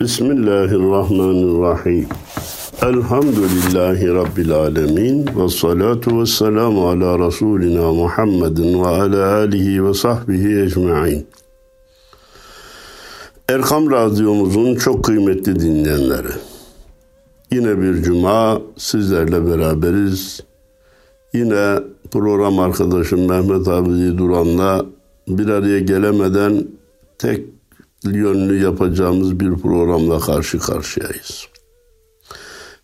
Bismillahirrahmanirrahim. Elhamdülillahi Rabbil alemin. Ve salatu ve selamu ala Resulina Muhammedin ve ala alihi ve sahbihi ecma'in. Erkam Radyomuzun çok kıymetli dinleyenleri. Yine bir cuma sizlerle beraberiz. Yine program arkadaşım Mehmet abi Duran'la bir araya gelemeden tek yönlü yapacağımız bir programla karşı karşıyayız.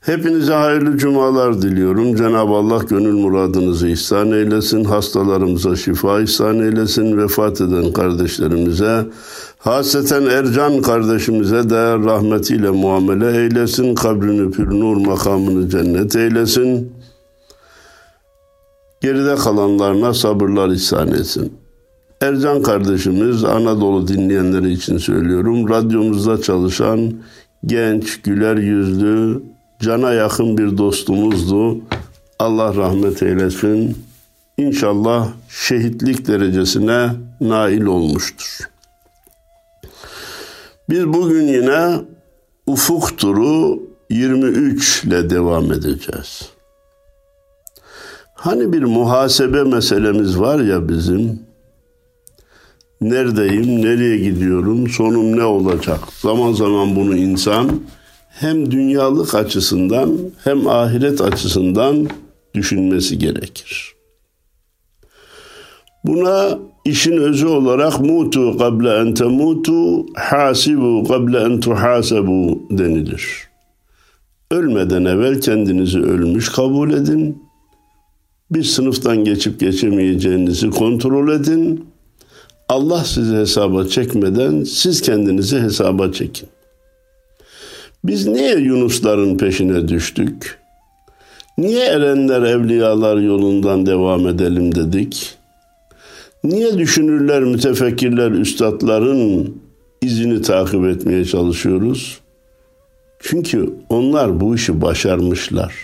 Hepinize hayırlı cumalar diliyorum. Cenab-ı Allah gönül muradınızı ihsan eylesin. Hastalarımıza şifa ihsan eylesin. Vefat eden kardeşlerimize, haseten Ercan kardeşimize de rahmetiyle muamele eylesin. Kabrini pür nur makamını cennet eylesin. Geride kalanlarına sabırlar ihsan etsin. Ercan kardeşimiz Anadolu dinleyenleri için söylüyorum. Radyomuzda çalışan genç, güler yüzlü, cana yakın bir dostumuzdu. Allah rahmet eylesin. İnşallah şehitlik derecesine nail olmuştur. Biz bugün yine ufuk turu 23 ile devam edeceğiz. Hani bir muhasebe meselemiz var ya bizim. Neredeyim, nereye gidiyorum, sonum ne olacak? Zaman zaman bunu insan hem dünyalık açısından hem ahiret açısından düşünmesi gerekir. Buna işin özü olarak mutu kable en temutu hasibu kable en tuhasebu denilir. Ölmeden evvel kendinizi ölmüş kabul edin. Bir sınıftan geçip geçemeyeceğinizi kontrol edin. Allah sizi hesaba çekmeden siz kendinizi hesaba çekin. Biz niye Yunusların peşine düştük? Niye erenler evliyalar yolundan devam edelim dedik? Niye düşünürler, mütefekkirler, üstadların izini takip etmeye çalışıyoruz? Çünkü onlar bu işi başarmışlar.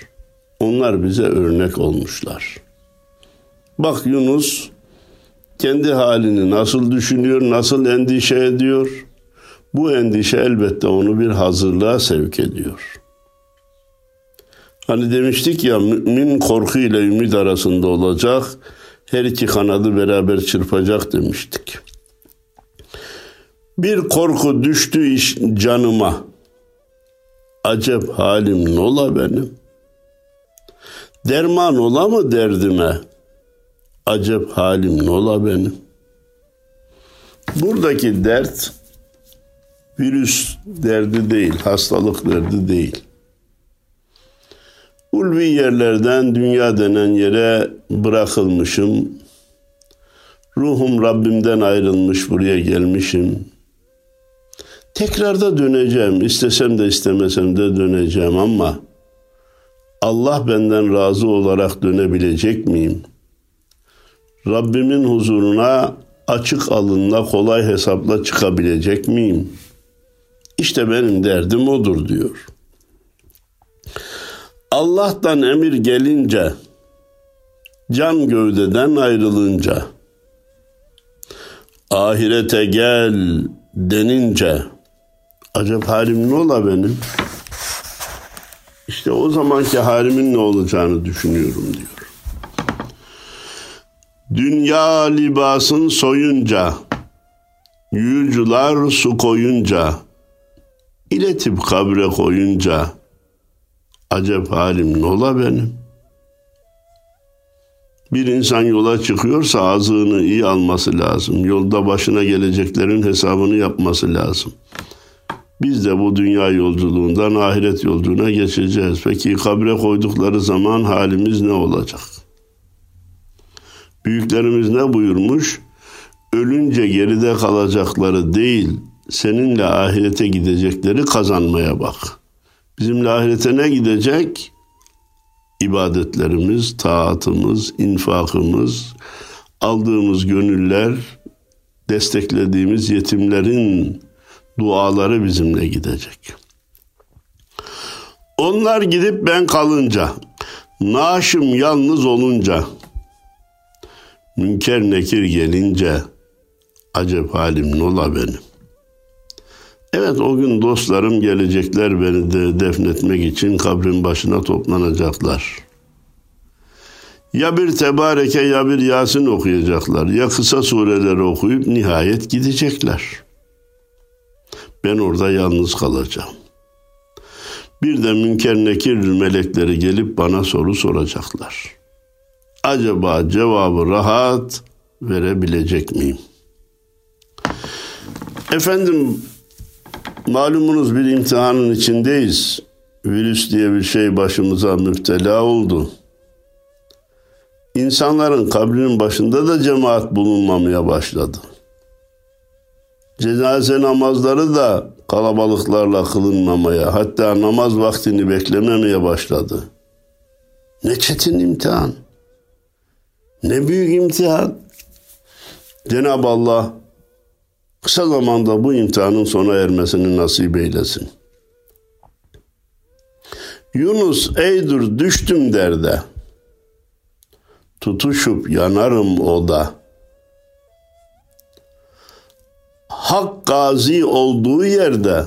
Onlar bize örnek olmuşlar. Bak Yunus kendi halini nasıl düşünüyor, nasıl endişe ediyor? Bu endişe elbette onu bir hazırlığa sevk ediyor. Hani demiştik ya mümin korku ile ümit arasında olacak, her iki kanadı beraber çırpacak demiştik. Bir korku düştü iş canıma. Acep halim nola benim. Derman ola mı derdime? Acep halim nola benim. Buradaki dert virüs derdi değil, hastalık derdi değil. Ulvi yerlerden dünya denen yere bırakılmışım. Ruhum Rabbimden ayrılmış buraya gelmişim. Tekrarda döneceğim. istesem de istemesem de döneceğim ama Allah benden razı olarak dönebilecek miyim? Rabbimin huzuruna açık alınla kolay hesapla çıkabilecek miyim? İşte benim derdim odur diyor. Allah'tan emir gelince, can gövdeden ayrılınca, ahirete gel denince, acaba halim ne ola benim? İşte o zamanki halimin ne olacağını düşünüyorum diyor. Dünya libasın soyunca, yücüler su koyunca, iletip kabre koyunca, acep halim ne ola benim? Bir insan yola çıkıyorsa ağzını iyi alması lazım. Yolda başına geleceklerin hesabını yapması lazım. Biz de bu dünya yolculuğundan ahiret yolculuğuna geçeceğiz. Peki kabre koydukları zaman halimiz ne olacak? Büyüklerimiz ne buyurmuş? Ölünce geride kalacakları değil, seninle ahirete gidecekleri kazanmaya bak. Bizimle ahirete ne gidecek? İbadetlerimiz, taatımız, infakımız, aldığımız gönüller, desteklediğimiz yetimlerin duaları bizimle gidecek. Onlar gidip ben kalınca, naaşım yalnız olunca, münker nekir gelince, acep halim nola benim. Evet o gün dostlarım gelecekler beni de defnetmek için kabrin başına toplanacaklar. Ya bir tebareke ya bir Yasin okuyacaklar. Ya kısa sureleri okuyup nihayet gidecekler. Ben orada yalnız kalacağım. Bir de münker nekir melekleri gelip bana soru soracaklar. Acaba cevabı rahat verebilecek miyim? Efendim malumunuz bir imtihanın içindeyiz. Virüs diye bir şey başımıza müptela oldu. İnsanların kabrinin başında da cemaat bulunmamaya başladı. Cenaze namazları da kalabalıklarla kılınmamaya, hatta namaz vaktini beklememeye başladı. Ne çetin imtihan. Ne büyük imtihan. Cenab-ı Allah kısa zamanda bu imtihanın sona ermesini nasip eylesin. Yunus eydur düştüm derde. Tutuşup yanarım oda. Hak gazi olduğu yerde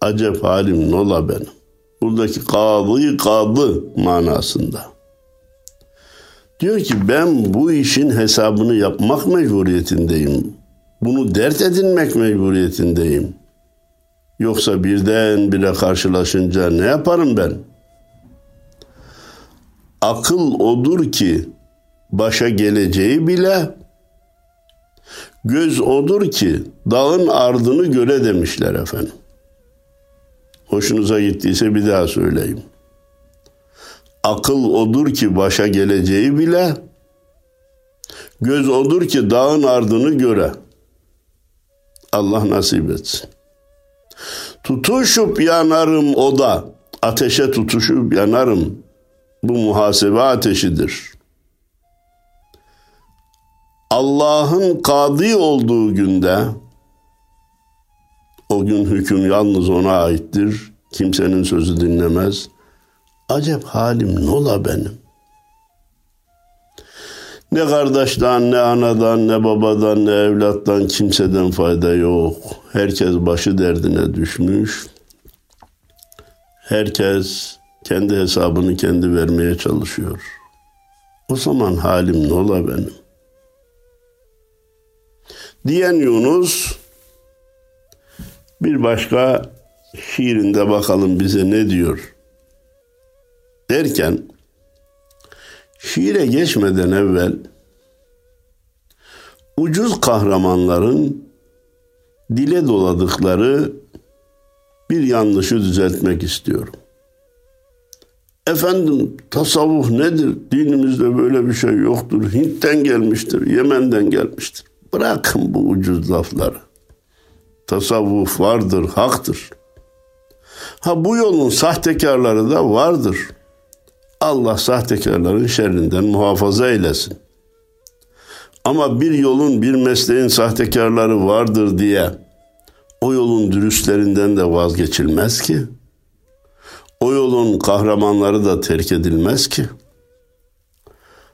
acep halim nola benim. Buradaki kadı kadı manasında. Diyor ki ben bu işin hesabını yapmak mecburiyetindeyim. Bunu dert edinmek mecburiyetindeyim. Yoksa birden bile karşılaşınca ne yaparım ben? Akıl odur ki başa geleceği bile göz odur ki dağın ardını göre demişler efendim. Hoşunuza gittiyse bir daha söyleyeyim. Akıl odur ki başa geleceği bile, göz odur ki dağın ardını göre. Allah nasip etsin. Tutuşup yanarım o da, ateşe tutuşup yanarım. Bu muhasebe ateşidir. Allah'ın kadı olduğu günde, o gün hüküm yalnız ona aittir. Kimsenin sözü dinlemez. Acep halim nola benim. Ne kardeşten, ne anadan, ne babadan, ne evlattan kimseden fayda yok. Herkes başı derdine düşmüş. Herkes kendi hesabını kendi vermeye çalışıyor. O zaman halim nola benim. Diyen Yunus bir başka şiirinde bakalım bize ne diyor derken şiire geçmeden evvel ucuz kahramanların dile doladıkları bir yanlışı düzeltmek istiyorum. Efendim tasavvuf nedir? Dinimizde böyle bir şey yoktur. Hint'ten gelmiştir, Yemen'den gelmiştir. Bırakın bu ucuz lafları. Tasavvuf vardır, haktır. Ha bu yolun sahtekarları da vardır. Allah sahtekarların şerrinden muhafaza eylesin. Ama bir yolun, bir mesleğin sahtekarları vardır diye o yolun dürüstlerinden de vazgeçilmez ki. O yolun kahramanları da terk edilmez ki.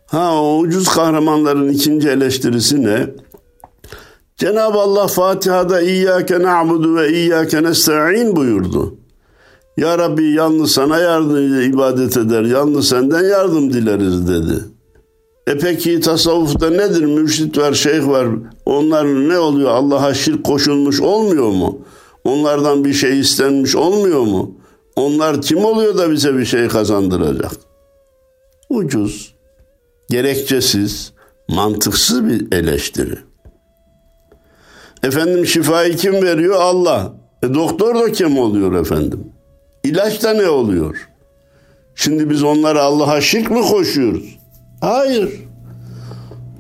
Ha o ucuz kahramanların ikinci eleştirisi ne? Cenab-ı Allah Fatiha'da İyyâke na'budu ve İyyâke nesta'in buyurdu. Ya Rabbi yalnız sana yardım ibadet eder, yalnız senden yardım dileriz dedi. E peki tasavvufta nedir? Mürşit var, şeyh var. Onlar ne oluyor? Allah'a şirk koşulmuş olmuyor mu? Onlardan bir şey istenmiş olmuyor mu? Onlar kim oluyor da bize bir şey kazandıracak? Ucuz, gerekçesiz, mantıksız bir eleştiri. Efendim şifayı kim veriyor? Allah. E doktor da kim oluyor efendim? İlaç da ne oluyor? Şimdi biz onlara Allah'a şirk mi koşuyoruz? Hayır.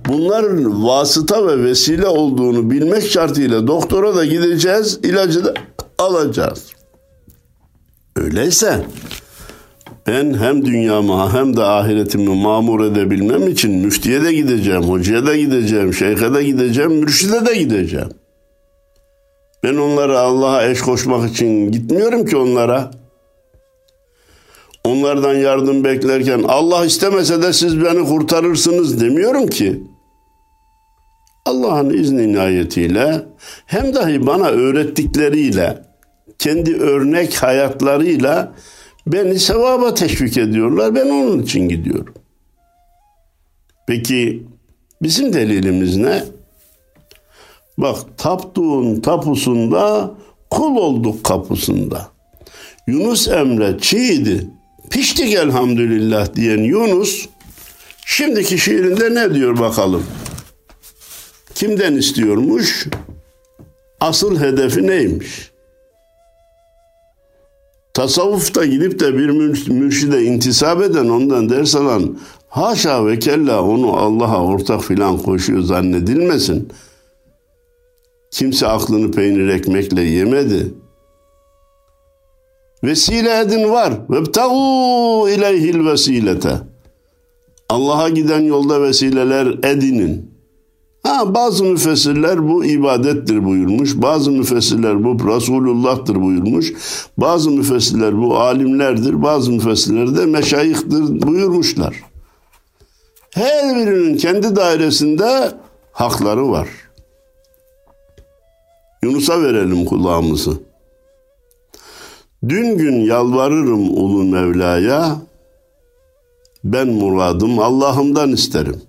Bunların vasıta ve vesile olduğunu bilmek şartıyla doktora da gideceğiz, ilacı da alacağız. Öyleyse ben hem dünyamı hem de ahiretimi mamur edebilmem için müftiye de gideceğim, hocaya da gideceğim, şeyhe de gideceğim, mürşide de gideceğim. Ben onlara Allah'a eş koşmak için gitmiyorum ki onlara. Onlardan yardım beklerken Allah istemese de siz beni kurtarırsınız demiyorum ki. Allah'ın izni inayetiyle hem dahi bana öğrettikleriyle kendi örnek hayatlarıyla beni sevaba teşvik ediyorlar. Ben onun için gidiyorum. Peki bizim delilimiz ne? Bak taptuğun tapusunda kul olduk kapısında. Yunus Emre çiğdi. Piştik elhamdülillah diyen Yunus şimdiki şiirinde ne diyor bakalım? Kimden istiyormuş? Asıl hedefi neymiş? Tasavvufta gidip de bir mürşide intisap eden ondan ders alan haşa ve kella onu Allah'a ortak filan koşuyor zannedilmesin. Kimse aklını peynir ekmekle yemedi. Vesile edin var. Vebtagu ileyhil vesilete. Allah'a giden yolda vesileler edinin. Ha bazı müfessirler bu ibadettir buyurmuş. Bazı müfessirler bu Resulullah'tır buyurmuş. Bazı müfessirler bu alimlerdir. Bazı müfessirler de meşayihtir buyurmuşlar. Her birinin kendi dairesinde hakları var. Yunus'a verelim kulağımızı. Dün gün yalvarırım ulu Mevla'ya, ben muradım Allah'ımdan isterim.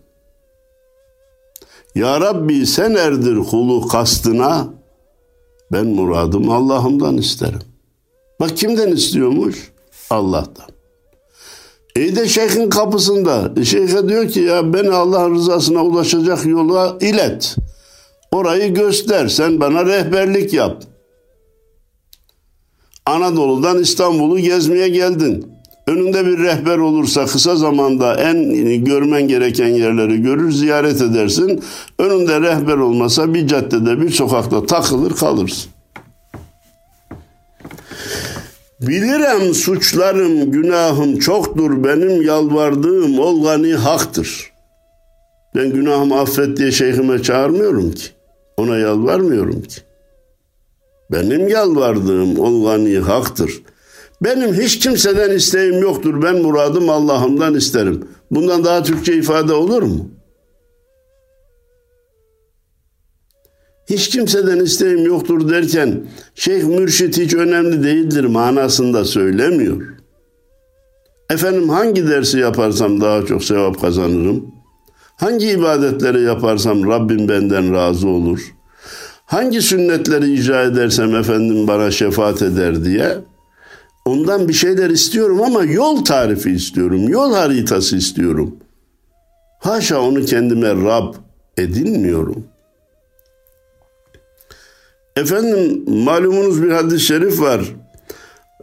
Ya Rabbi sen erdir kulu kastına, ben muradım Allah'ımdan isterim. Bak kimden istiyormuş? Allah'tan. İyi de şeyhin kapısında. Şeyhe diyor ki ya beni Allah'ın rızasına ulaşacak yola ilet. Orayı göster. Sen bana rehberlik yap. Anadolu'dan İstanbul'u gezmeye geldin. Önünde bir rehber olursa kısa zamanda en görmen gereken yerleri görür, ziyaret edersin. Önünde rehber olmasa bir caddede, bir sokakta takılır kalırsın. Bilirim suçlarım, günahım çoktur, benim yalvardığım ol gani haktır. Ben günahımı affet diye şeyhime çağırmıyorum ki. Ona yalvarmıyorum ki. Benim yalvardığım ol gani haktır. Benim hiç kimseden isteğim yoktur. Ben muradım Allah'ımdan isterim. Bundan daha Türkçe ifade olur mu? Hiç kimseden isteğim yoktur derken Şeyh Mürşit hiç önemli değildir manasında söylemiyor. Efendim hangi dersi yaparsam daha çok sevap kazanırım? Hangi ibadetleri yaparsam Rabbim benden razı olur? Hangi sünnetleri icra edersem efendim bana şefaat eder diye ondan bir şeyler istiyorum ama yol tarifi istiyorum, yol haritası istiyorum. Haşa onu kendime Rab edinmiyorum. Efendim malumunuz bir hadis-i şerif var.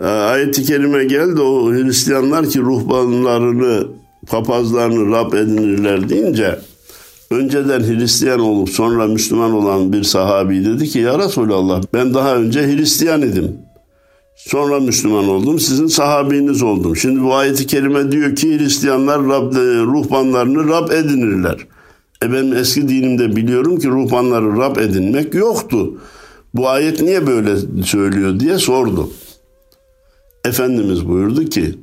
Ee, ayet-i kerime geldi o Hristiyanlar ki ruhbanlarını, papazlarını Rab edinirler deyince önceden Hristiyan olup sonra Müslüman olan bir sahabi dedi ki ya Resulallah ben daha önce Hristiyan idim. Sonra Müslüman oldum. Sizin sahabiniz oldum. Şimdi bu ayeti kerime diyor ki Hristiyanlar Rab, ruhbanlarını Rab edinirler. E ben eski dinimde biliyorum ki ruhbanları Rab edinmek yoktu. Bu ayet niye böyle söylüyor diye sordu. Efendimiz buyurdu ki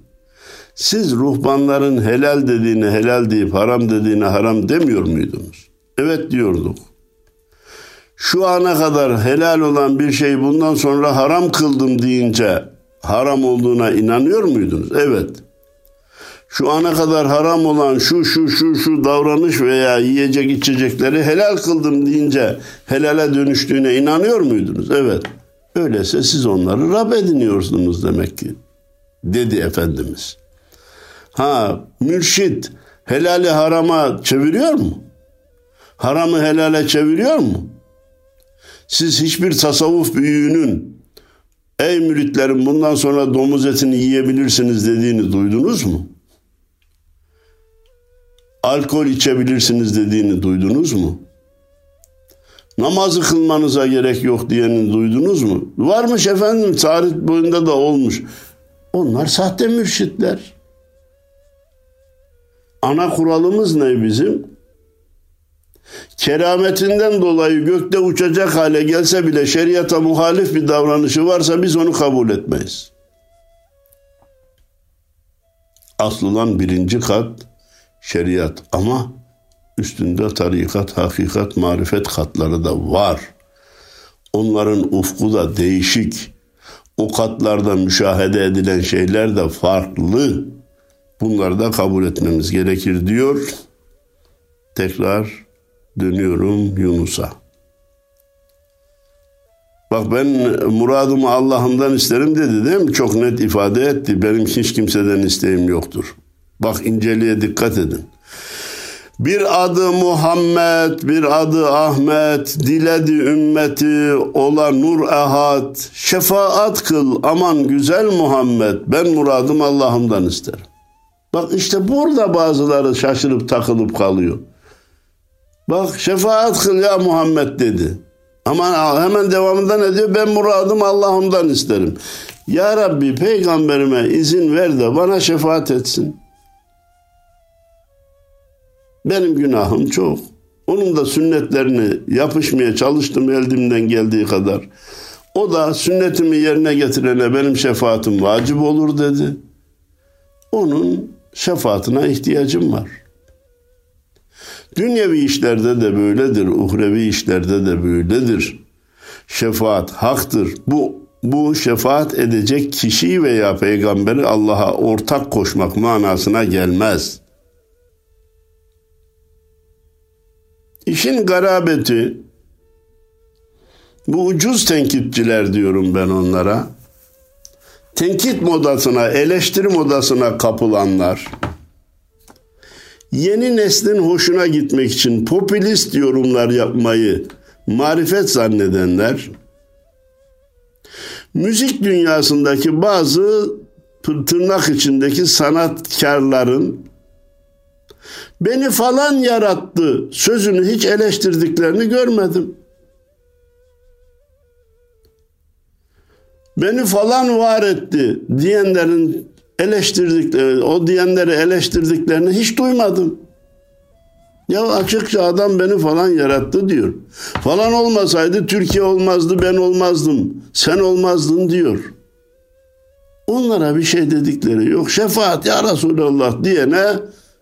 siz ruhbanların helal dediğini helal deyip haram dediğini haram demiyor muydunuz? Evet diyorduk. Şu ana kadar helal olan bir şey bundan sonra haram kıldım deyince haram olduğuna inanıyor muydunuz? Evet. Şu ana kadar haram olan şu şu şu şu davranış veya yiyecek içecekleri helal kıldım deyince helale dönüştüğüne inanıyor muydunuz? Evet. Öyleyse siz onları Rab ediniyorsunuz demek ki. Dedi Efendimiz. Ha mürşit helali harama çeviriyor mu? Haramı helale çeviriyor mu? Siz hiçbir tasavvuf büyüğünün ey müritlerim bundan sonra domuz etini yiyebilirsiniz dediğini duydunuz mu? Alkol içebilirsiniz dediğini duydunuz mu? Namazı kılmanıza gerek yok diyeni duydunuz mu? Varmış efendim tarih boyunda da olmuş. Onlar sahte mürşitler. Ana kuralımız ne bizim? Kerametinden dolayı gökte uçacak hale gelse bile şeriata muhalif bir davranışı varsa biz onu kabul etmeyiz. Aslılan birinci kat şeriat ama üstünde tarikat, hakikat, marifet katları da var. Onların ufku da değişik. O katlarda müşahede edilen şeyler de farklı. Bunları da kabul etmemiz gerekir diyor. Tekrar dönüyorum Yunus'a. Bak ben muradımı Allah'ımdan isterim dedi değil mi? Çok net ifade etti. Benim hiç kimseden isteğim yoktur. Bak inceliğe dikkat edin. Bir adı Muhammed, bir adı Ahmet, diledi ümmeti, ola nur ehad, şefaat kıl, aman güzel Muhammed, ben muradım Allah'ımdan isterim. Bak işte burada bazıları şaşırıp takılıp kalıyor. Bak şefaat kıl ya Muhammed dedi. Ama hemen devamında ne diyor? Ben muradım Allah'ımdan isterim. Ya Rabbi peygamberime izin ver de bana şefaat etsin. Benim günahım çok. Onun da sünnetlerini yapışmaya çalıştım elimden geldiği kadar. O da sünnetimi yerine getirene benim şefaatim vacip olur dedi. Onun şefaatine ihtiyacım var. Dünyevi işlerde de böyledir, uhrevi işlerde de böyledir. Şefaat haktır. Bu bu şefaat edecek kişi veya peygamberi Allah'a ortak koşmak manasına gelmez. İşin garabeti bu ucuz tenkitçiler diyorum ben onlara. Tenkit modasına, eleştiri modasına kapılanlar, yeni neslin hoşuna gitmek için popülist yorumlar yapmayı marifet zannedenler, müzik dünyasındaki bazı tırnak içindeki sanatkarların beni falan yarattı sözünü hiç eleştirdiklerini görmedim. Beni falan var etti diyenlerin eleştirdikleri, o diyenleri eleştirdiklerini hiç duymadım. Ya açıkça adam beni falan yarattı diyor. Falan olmasaydı Türkiye olmazdı, ben olmazdım, sen olmazdın diyor. Onlara bir şey dedikleri yok. Şefaat ya Resulallah diyene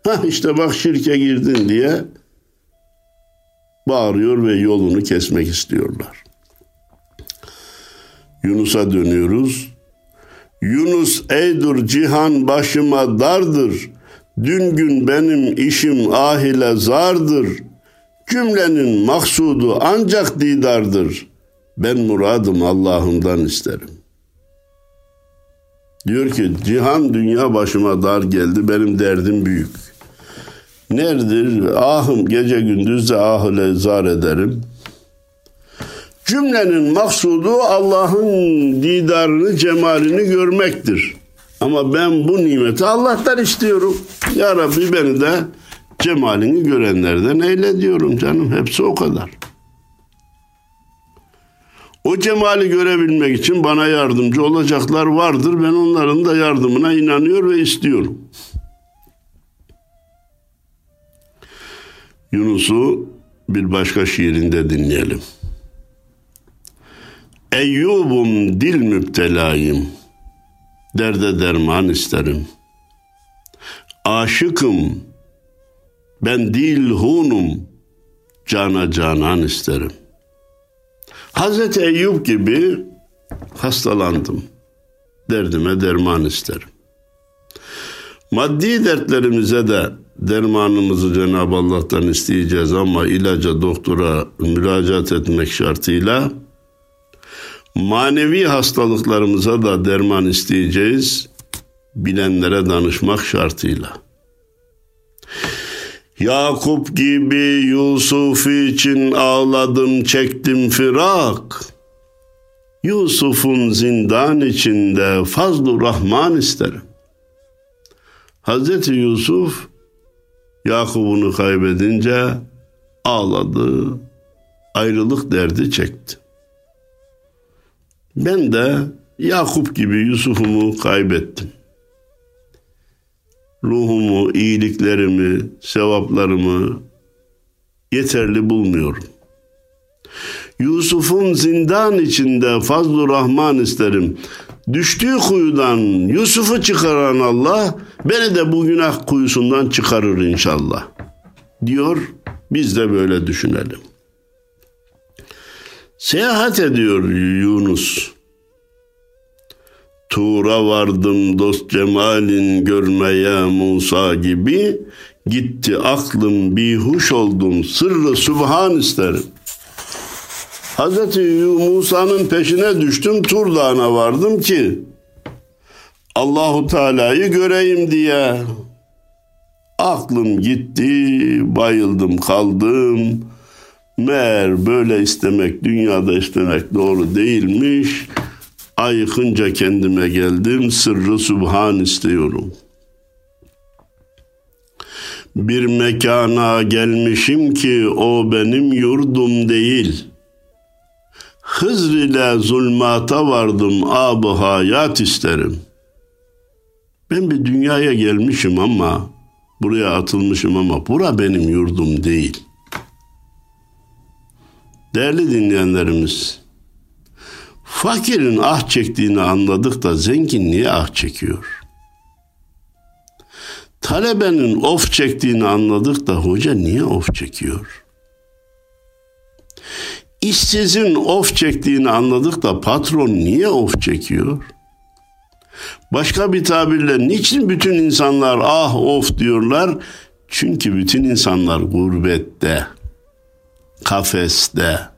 ha işte bak şirke girdin diye bağırıyor ve yolunu kesmek istiyorlar. Yunus'a dönüyoruz. Yunus eydur cihan başıma dardır. Dün gün benim işim ahile zardır. Cümlenin maksudu ancak didardır. Ben muradım Allah'ımdan isterim. Diyor ki cihan dünya başıma dar geldi benim derdim büyük. Neredir? Ahım gece gündüz de ahile zar ederim. Cümlenin maksudu Allah'ın didarını, cemalini görmektir. Ama ben bu nimeti Allah'tan istiyorum. Ya Rabbi beni de cemalini görenlerden eyle diyorum canım. Hepsi o kadar. O cemali görebilmek için bana yardımcı olacaklar vardır. Ben onların da yardımına inanıyor ve istiyorum. Yunus'u bir başka şiirinde dinleyelim. Eyyubum dil müptelayım, derde derman isterim. Aşıkım, ben dil hunum, cana canan isterim. Hazreti Eyüp gibi hastalandım. Derdime derman isterim. Maddi dertlerimize de dermanımızı Cenab-ı Allah'tan isteyeceğiz ama ilaca, doktora müracaat etmek şartıyla manevi hastalıklarımıza da derman isteyeceğiz. Bilenlere danışmak şartıyla. Yakup gibi Yusuf için ağladım çektim firak. Yusuf'un zindan içinde fazlu Rahman isterim. Hazreti Yusuf Yakup'unu kaybedince ağladı, ayrılık derdi çekti. Ben de Yakup gibi Yusuf'umu kaybettim. Ruhumu, iyiliklerimi, sevaplarımı yeterli bulmuyorum. Yusuf'un zindan içinde fazlu rahman isterim. Düştüğü kuyudan Yusuf'u çıkaran Allah beni de bu günah kuyusundan çıkarır inşallah. Diyor Biz de böyle düşünelim. Seyahat ediyor Yunus. Tuğra vardım dost cemalin görmeye Musa gibi. Gitti aklım bihuş oldum sırrı subhan isterim. Hazreti Musa'nın peşine düştüm Tur Dağı'na vardım ki Allahu Teala'yı göreyim diye. Aklım gitti, bayıldım kaldım. Meğer böyle istemek, dünyada istemek doğru değilmiş. Ayıkınca kendime geldim, sırrı subhan istiyorum. Bir mekana gelmişim ki o benim yurdum değil. Hızr ile zulmata vardım, ab hayat isterim. Ben bir dünyaya gelmişim ama, buraya atılmışım ama bura benim yurdum değil. Değerli dinleyenlerimiz, Fakirin ah çektiğini anladık da zengin niye ah çekiyor? Talebenin of çektiğini anladık da hoca niye of çekiyor? İşsizin of çektiğini anladık da patron niye of çekiyor? Başka bir tabirle niçin bütün insanlar ah of diyorlar? Çünkü bütün insanlar gurbette, kafeste,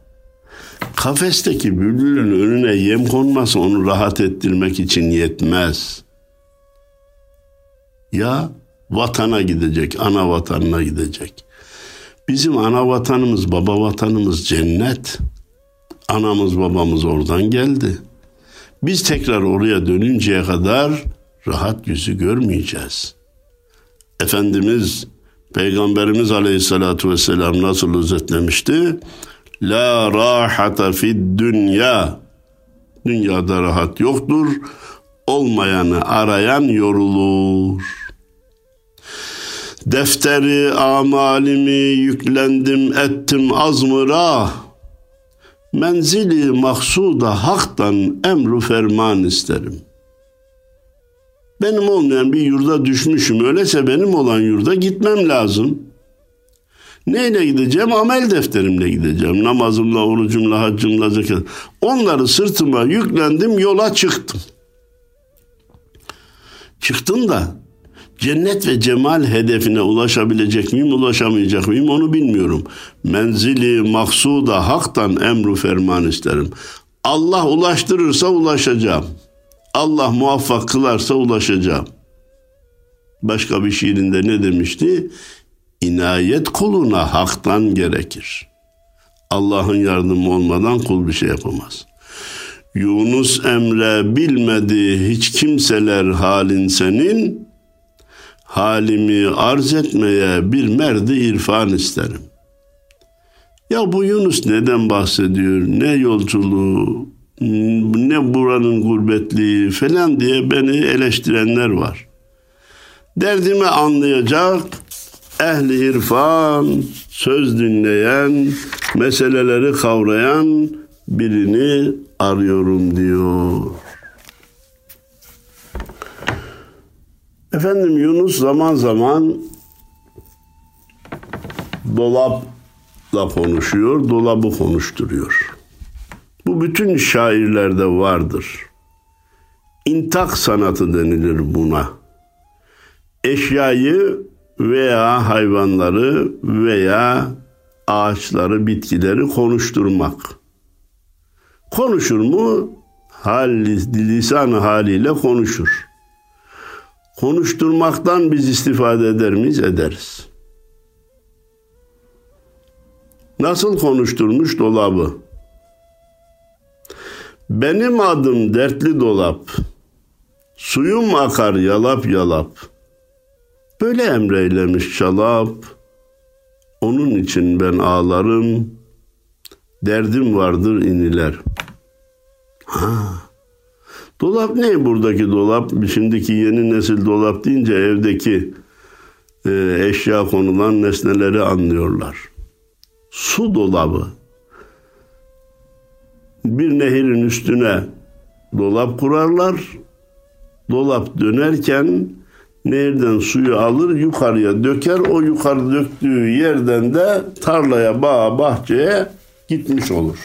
Kafesteki bülbülün önüne yem konması onu rahat ettirmek için yetmez. Ya vatana gidecek, ana vatanına gidecek. Bizim ana vatanımız, baba vatanımız cennet. Anamız babamız oradan geldi. Biz tekrar oraya dönünceye kadar rahat yüzü görmeyeceğiz. Efendimiz Peygamberimiz Aleyhisselatü Vesselam nasıl özetlemişti? La rahata fid dünya. Dünyada rahat yoktur. Olmayanı arayan yorulur. Defteri amalimi yüklendim ettim azmıra. Menzili maksuda haktan emru ferman isterim. Benim olmayan bir yurda düşmüşüm. Öyleyse benim olan yurda gitmem lazım.'' Neyle gideceğim? Amel defterimle gideceğim. Namazımla, orucumla, haccımla, zekat. Onları sırtıma yüklendim, yola çıktım. Çıktım da cennet ve cemal hedefine ulaşabilecek miyim, ulaşamayacak mıyım onu bilmiyorum. Menzili maksuda haktan emru ferman isterim. Allah ulaştırırsa ulaşacağım. Allah muvaffak kılarsa ulaşacağım. Başka bir şiirinde ne demişti? inayet kuluna haktan gerekir. Allah'ın yardımı olmadan kul bir şey yapamaz. Yunus Emre bilmedi hiç kimseler halin senin, halimi arz etmeye bir merdi irfan isterim. Ya bu Yunus neden bahsediyor? Ne yolculuğu, ne buranın gurbetliği falan diye beni eleştirenler var. Derdimi anlayacak, ehli irfan, söz dinleyen, meseleleri kavrayan birini arıyorum diyor. Efendim Yunus zaman zaman dolapla konuşuyor, dolabı konuşturuyor. Bu bütün şairlerde vardır. İntak sanatı denilir buna. Eşyayı veya hayvanları veya ağaçları, bitkileri konuşturmak. Konuşur mu? Hal, lisan haliyle konuşur. Konuşturmaktan biz istifade eder miyiz? Ederiz. Nasıl konuşturmuş dolabı? Benim adım dertli dolap. Suyum akar yalap yalap.'' Böyle emreylemiş çalap. Onun için ben ağlarım. Derdim vardır iniler. Ha. Dolap ne buradaki dolap? Şimdiki yeni nesil dolap deyince evdeki e, eşya konulan nesneleri anlıyorlar. Su dolabı. Bir nehirin üstüne dolap kurarlar. Dolap dönerken Nehirden suyu alır yukarıya döker. O yukarı döktüğü yerden de tarlaya, bağa, bahçeye gitmiş olur.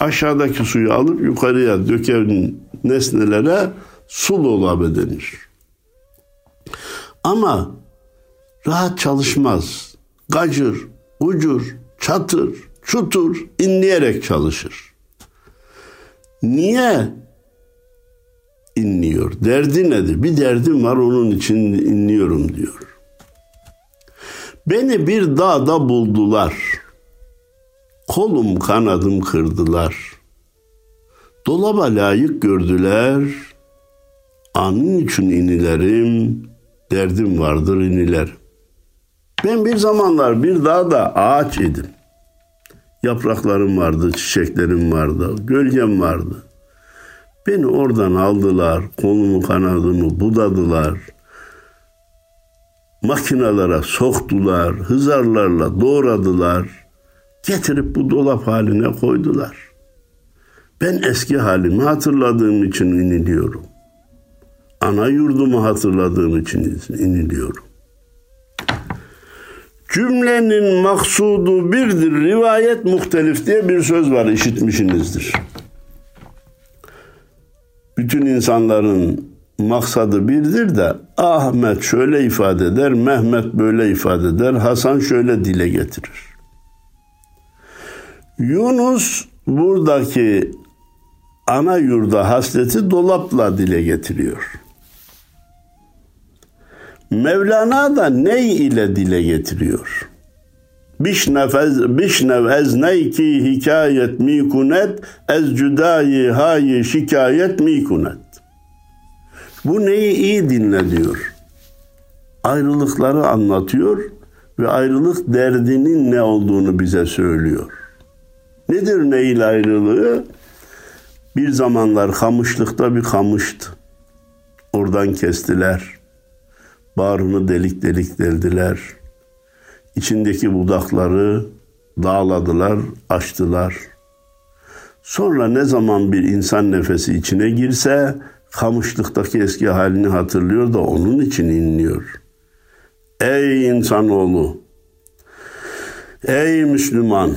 Aşağıdaki suyu alıp yukarıya döken nesnelere sulu olabe denir. Ama rahat çalışmaz. Gacır, ucur, çatır, çutur inleyerek çalışır. Niye inliyor? Derdi nedir? Bir derdim var onun için inliyorum diyor. Beni bir dağda buldular. Kolum kanadım kırdılar. Dolaba layık gördüler. Anın için inilerim, derdim vardır iniler. Ben bir zamanlar bir dağda ağaç idim. Yapraklarım vardı, çiçeklerim vardı, gölgem vardı. Beni oradan aldılar, kolumu kanadımı budadılar. Makinalara soktular, hızarlarla doğradılar. Getirip bu dolap haline koydular. Ben eski halimi hatırladığım için iniliyorum. Ana yurdumu hatırladığım için iniliyorum. Cümlenin maksudu birdir, rivayet muhtelif diye bir söz var işitmişsinizdir. Bütün insanların maksadı birdir de Ahmet şöyle ifade eder, Mehmet böyle ifade eder, Hasan şöyle dile getirir. Yunus buradaki ana yurda hasleti dolapla dile getiriyor. Mevlana da ney ile dile getiriyor. Bişnefez bişnev ez neyki hikayet mikunet ez cüdayi hayi şikayet mikunet. Bu neyi iyi dinle diyor. Ayrılıkları anlatıyor ve ayrılık derdinin ne olduğunu bize söylüyor. Nedir neyin ayrılığı? Bir zamanlar kamışlıkta bir kamıştı. Oradan kestiler. Bağrını delik delik deldiler. İçindeki budakları dağladılar, açtılar. Sonra ne zaman bir insan nefesi içine girse kamışlıktaki eski halini hatırlıyor da onun için inliyor. Ey insanoğlu! Ey Müslüman!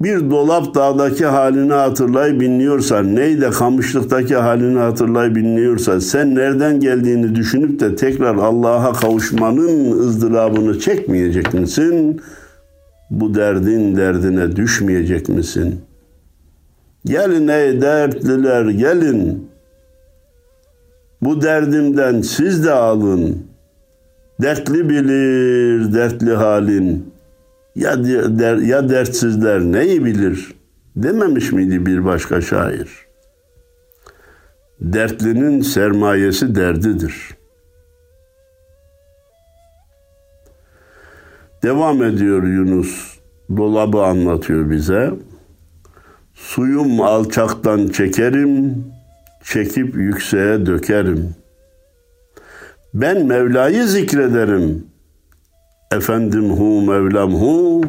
Bir dolap dağdaki halini hatırlayıp inliyorsan, neyde kamışlıktaki halini hatırlayıp inliyorsan, sen nereden geldiğini düşünüp de tekrar Allah'a kavuşmanın ızdırabını çekmeyecek misin? Bu derdin derdine düşmeyecek misin? Gelin ey dertliler gelin. Bu derdimden siz de alın. Dertli bilir dertli halin.'' Ya, der, ya dertsizler neyi bilir dememiş miydi bir başka şair? Dertlinin sermayesi derdidir. Devam ediyor Yunus. Dolabı anlatıyor bize. Suyum alçaktan çekerim, çekip yükseğe dökerim. Ben Mevla'yı zikrederim. Efendim hu Mevlam hu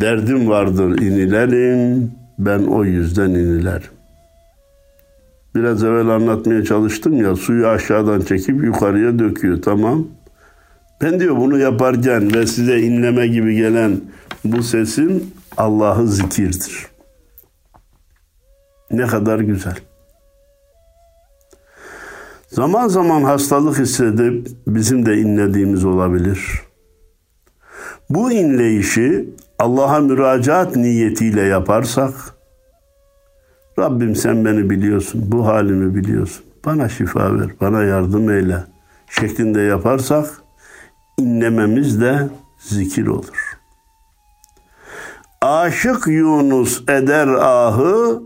derdim vardır inilerim ben o yüzden inilerim. Biraz evvel anlatmaya çalıştım ya suyu aşağıdan çekip yukarıya döküyor tamam. Ben diyor bunu yaparken ve size inleme gibi gelen bu sesin Allah'ı zikirdir. Ne kadar güzel. Zaman zaman hastalık hissedip bizim de inlediğimiz olabilir. Bu inleyişi Allah'a müracaat niyetiyle yaparsak Rabbim sen beni biliyorsun, bu halimi biliyorsun. Bana şifa ver, bana yardım eyle şeklinde yaparsak inlememiz de zikir olur. Aşık Yunus eder ahı,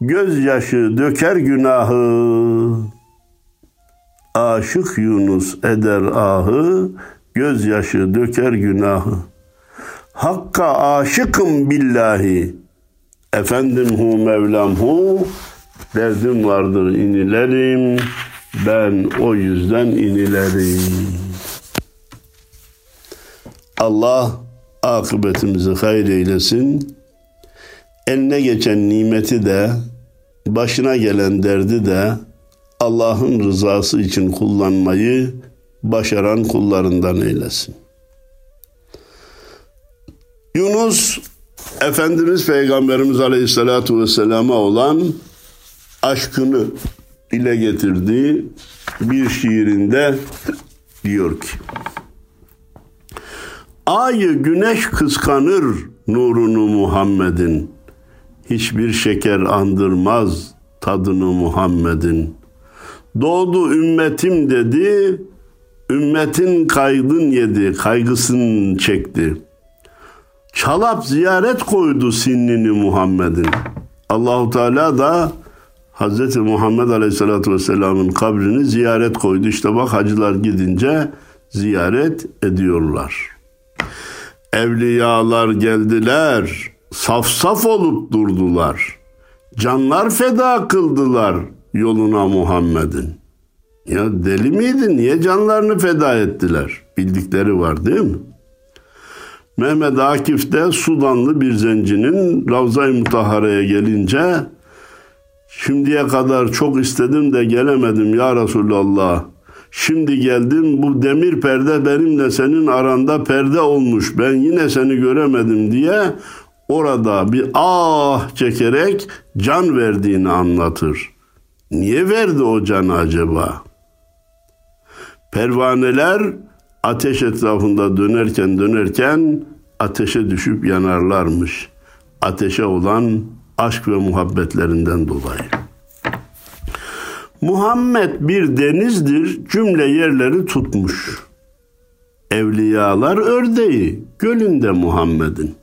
gözyaşı döker günahı. Aşık Yunus eder ahı, gözyaşı döker günahı. Hakka aşıkım billahi. Efendim hu Mevlam hu. Derdim vardır inilerim. Ben o yüzden inilerim. Allah akıbetimizi hayır eylesin. Eline geçen nimeti de, başına gelen derdi de Allah'ın rızası için kullanmayı başaran kullarından eylesin. Yunus Efendimiz Peygamberimiz Aleyhisselatü Vesselam'a olan aşkını dile getirdiği bir şiirinde diyor ki Ayı güneş kıskanır nurunu Muhammed'in Hiçbir şeker andırmaz tadını Muhammed'in Doğdu ümmetim dedi Ümmetin kaygın yedi kaygısını çekti Çalap ziyaret koydu sinnini Muhammed'in Allahu Teala da Hz. Muhammed Aleyhisselatü Vesselam'ın kabrini ziyaret koydu. İşte bak hacılar gidince ziyaret ediyorlar. Evliyalar geldiler, saf saf olup durdular. Canlar feda kıldılar yoluna Muhammed'in. Ya deli miydi? Niye canlarını feda ettiler? Bildikleri var değil mi? Mehmet Akif de Sudanlı bir zencinin Ravza-i Mutahara'ya gelince Şimdiye kadar çok istedim de gelemedim ya Resulallah. Şimdi geldim bu demir perde benimle senin aranda perde olmuş. Ben yine seni göremedim diye orada bir ah çekerek can verdiğini anlatır. Niye verdi o canı acaba? Pervaneler ateş etrafında dönerken dönerken ateşe düşüp yanarlarmış. Ateşe olan aşk ve muhabbetlerinden dolayı. Muhammed bir denizdir, cümle yerleri tutmuş. Evliyalar ördeği, gölünde Muhammed'in.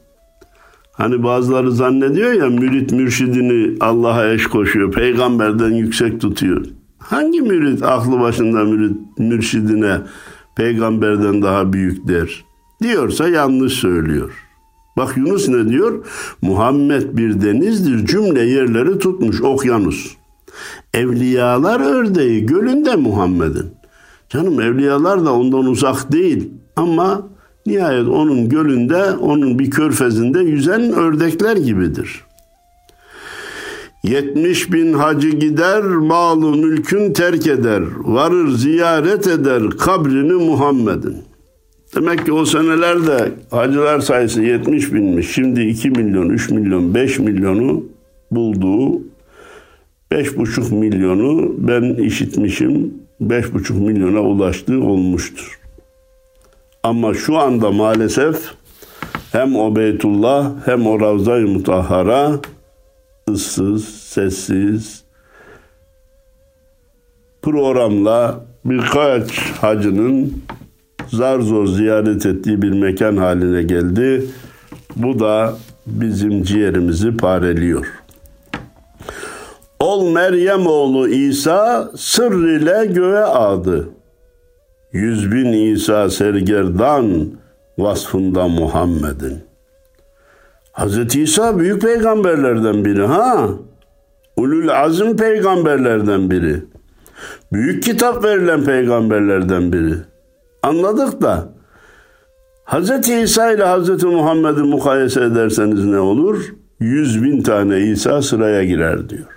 Hani bazıları zannediyor ya mürit mürşidini Allah'a eş koşuyor, peygamberden yüksek tutuyor. Hangi mürit aklı başında mürit mürşidine peygamberden daha büyük der? Diyorsa yanlış söylüyor. Bak Yunus ne diyor? Muhammed bir denizdir cümle yerleri tutmuş okyanus. Evliyalar ördeği gölünde Muhammed'in. Canım evliyalar da ondan uzak değil ama nihayet onun gölünde, onun bir körfezinde yüzen ördekler gibidir. Yetmiş bin hacı gider, malı mülkün terk eder, varır ziyaret eder kabrini Muhammed'in. Demek ki o senelerde hacılar sayısı 70 binmiş. Şimdi 2 milyon, 3 milyon, 5 milyonu bulduğu 5,5 milyonu ben işitmişim 5,5 milyona ulaştığı olmuştur. Ama şu anda maalesef hem o Beytullah hem o Ravza-i Mutahhara ıssız, sessiz programla birkaç hacının zar zor ziyaret ettiği bir mekan haline geldi. Bu da bizim ciğerimizi pareliyor. Ol Meryem oğlu İsa sır ile göğe adı. Yüz bin İsa sergerdan vasfında Muhammed'in. Hz. İsa büyük peygamberlerden biri ha. Ulul azim peygamberlerden biri. Büyük kitap verilen peygamberlerden biri. Anladık da Hz. İsa ile Hz. Muhammed'i mukayese ederseniz ne olur? Yüz bin tane İsa sıraya girer diyor.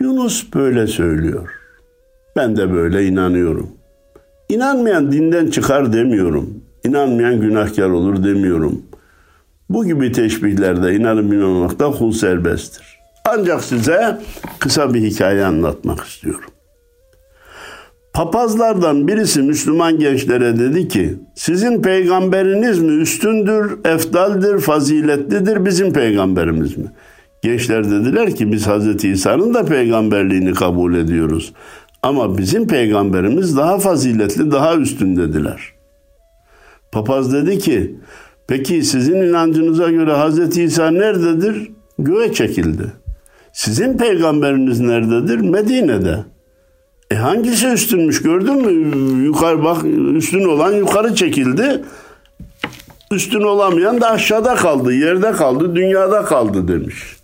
Yunus böyle söylüyor. Ben de böyle inanıyorum. İnanmayan dinden çıkar demiyorum. İnanmayan günahkar olur demiyorum. Bu gibi teşbihlerde inanıp inanmamakta kul serbesttir. Ancak size kısa bir hikaye anlatmak istiyorum. Papazlardan birisi Müslüman gençlere dedi ki, sizin peygamberiniz mi üstündür, efdaldir, faziletlidir, bizim peygamberimiz mi? Gençler dediler ki biz Hz. İsa'nın da peygamberliğini kabul ediyoruz. Ama bizim peygamberimiz daha faziletli, daha üstün dediler. Papaz dedi ki, peki sizin inancınıza göre Hz. İsa nerededir? Göğe çekildi. Sizin peygamberiniz nerededir? Medine'de. E hangisi üstünmüş gördün mü? Yukarı bak üstün olan yukarı çekildi. Üstün olamayan da aşağıda kaldı, yerde kaldı, dünyada kaldı demiş.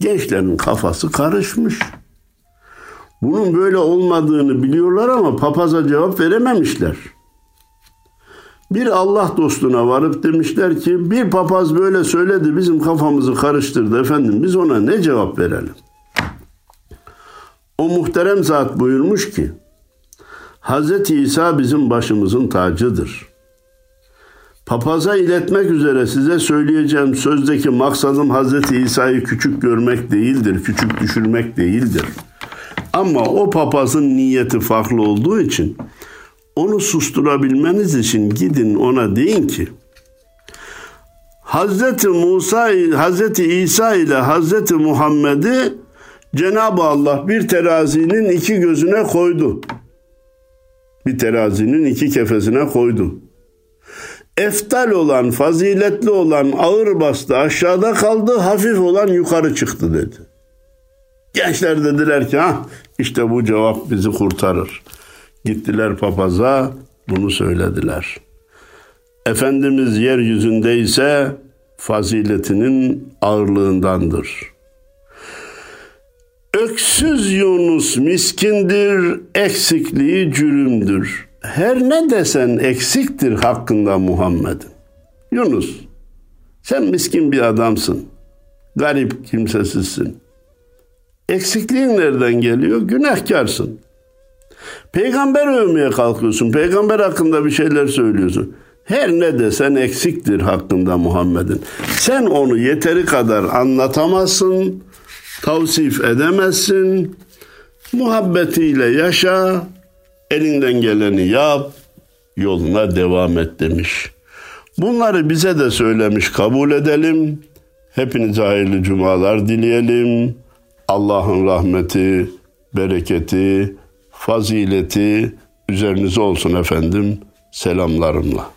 Gençlerin kafası karışmış. Bunun böyle olmadığını biliyorlar ama papaza cevap verememişler. Bir Allah dostuna varıp demişler ki bir papaz böyle söyledi bizim kafamızı karıştırdı efendim biz ona ne cevap verelim? O muhterem zat buyurmuş ki Hazreti İsa bizim başımızın tacıdır. Papaza iletmek üzere size söyleyeceğim sözdeki maksadım Hazreti İsa'yı küçük görmek değildir, küçük düşürmek değildir. Ama o papazın niyeti farklı olduğu için onu susturabilmeniz için gidin ona deyin ki Hazreti Musa, Hazreti İsa ile Hazreti Muhammed'i Cenab-ı Allah bir terazinin iki gözüne koydu. Bir terazinin iki kefesine koydu. Eftal olan, faziletli olan ağır bastı aşağıda kaldı, hafif olan yukarı çıktı dedi. Gençler dediler ki ha işte bu cevap bizi kurtarır. Gittiler papaza bunu söylediler. Efendimiz yeryüzünde ise faziletinin ağırlığındandır. Öksüz Yunus miskindir, eksikliği cürümdür. Her ne desen eksiktir hakkında Muhammed'in. Yunus, sen miskin bir adamsın. Garip, kimsesizsin. Eksikliğin nereden geliyor? Günahkarsın. Peygamber övmeye kalkıyorsun. Peygamber hakkında bir şeyler söylüyorsun. Her ne desen eksiktir hakkında Muhammed'in. Sen onu yeteri kadar anlatamazsın, tavsif edemezsin. Muhabbetiyle yaşa, elinden geleni yap, yoluna devam et demiş. Bunları bize de söylemiş, kabul edelim. Hepinize hayırlı cumalar dileyelim. Allah'ın rahmeti, bereketi, fazileti üzerinize olsun efendim. Selamlarımla.